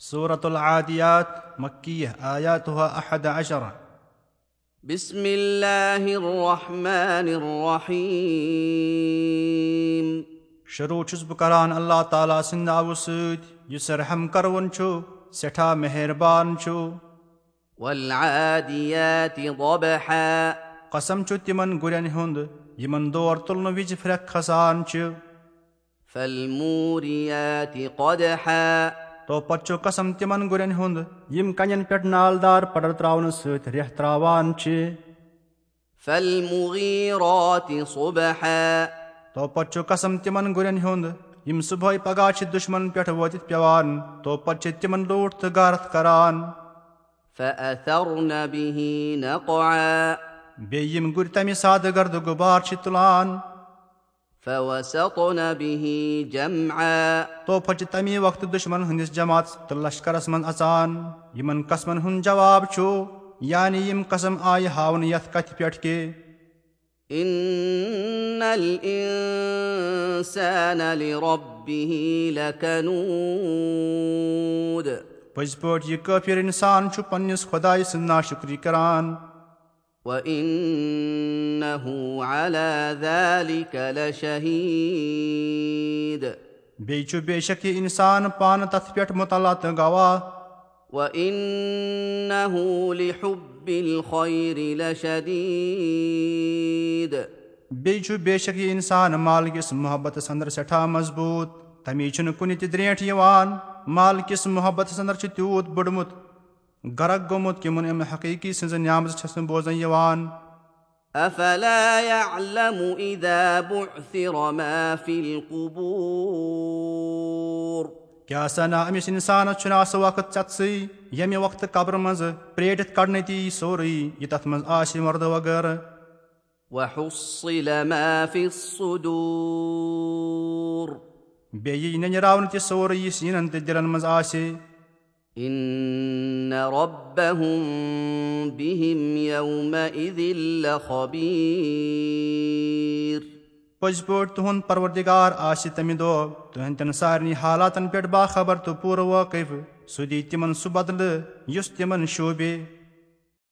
سورة العاديات مكية آياتها أحد عشر بسم الله الرحمن الرحيم شروع چھُس بہٕ کران اللہ تعالیٰ سٕنٛدِ ناوٕ سۭتۍ یُس رحم کروُن چھُ سٮ۪ٹھاہ مہربان چھُ والعاديات ضبحا قسم چھُ تِمن گُرٮ۪ن ہُنٛد یِمن دور تُلنہٕ وِزِ پھرٛکھ کھسان چھِ فالموريات قدحا تو پتہٕ چھُ قسم تِمن گُرٮ۪ن ہُنٛد یِم کنٮ۪ن پٮ۪ٹھ نالدار پڈر تراونہٕ سۭتۍ رٮ۪تھ تراوان چھِ فالمغيرات صبحا تو پتہٕ چھُ قسم تِمن گُرٮ۪ن ہُنٛد یِم صبحٲے پگہہ چھِ دُشمن پٮ۪ٹھ وٲتِتھ پیوان تو پتہٕ چھِ تِمن لوٗٹھ تہٕ غارت کران بیٚیہِ یِم گُرۍ تمہِ سادٕ گردٕ غُبار چھِ تُلان تو پتہٕ چھِ تمی وقتہٕ دُشمن ہٕنٛدِس جماعت تہٕ لشکرس منٛز اژان یِمن قسمن ہُنٛد جواب چھُ یعنی یِم قسم آیہِ ہاونہٕ یتھ کتھِ پٮ۪ٹھ کہِ ان الانسان لربه لكنود. پٔزۍ پٲٹھۍ یہِ کٲفِر اِنسان چھُ پننِس خۄدایہِ سٕنٛز ناشُکری کران وانه على ذلك لشهيد. بیٚیہِ چھُ بے شک یہِ اِنسان پانہٕ تتھ پٮ۪ٹھ مُطلع تہٕ گواہ وانه لحب الخير لشديد. بیٚیہِ چھُ بے شک یہِ اِنسان مالکِس محبتس انٛدر سٮ۪ٹھاہ مضبوٗط۔ تمی چھُنہٕ کُنہِ تہِ درٛینٛٹھ یِوان۔ مالکِس محبتس انٛدر چھُ تیوٗت بوٚڑمُت غرق گوٚمُت کہِ یِمن اَمہِ حقیٖقی سٕنٛزٕ نعمژٕ چھس نہٕ بوزان یِوان افلا يعلم اذا بعثر ما في القبور؟ کیٛاہ سا نا أمِس اِنسانس چھُنہٕ سُہ وقت ژٮ۪تسٕے ییٚمہِ وقتہٕ قبرٕ منٛزٕ پرٛیٹِتھ کڑنہٕ تہِ یی سورُے یہِ تتھ منٛز آسہِ مردٕ وغٲرٕ وحصل ما في الصدور. بیٚیہِ یی ننراونہٕ تہِ سورُے یہِ سیٖنن تہٕ دِلن منٛز آسہِ ان ربهم بهم يومئذ لخبير. پٔزۍ پٲٹھۍ تُہُنٛد پروردِگار آسہِ تمہِ دۄہ تُہنٛدٮ۪ن سارنٕے حالاتن پٮ۪ٹھ باخبر تہٕ پوٗرٕ وٲقف سُہ دی تِمن سُہ بدلہٕ یُس تِمن شوٗبے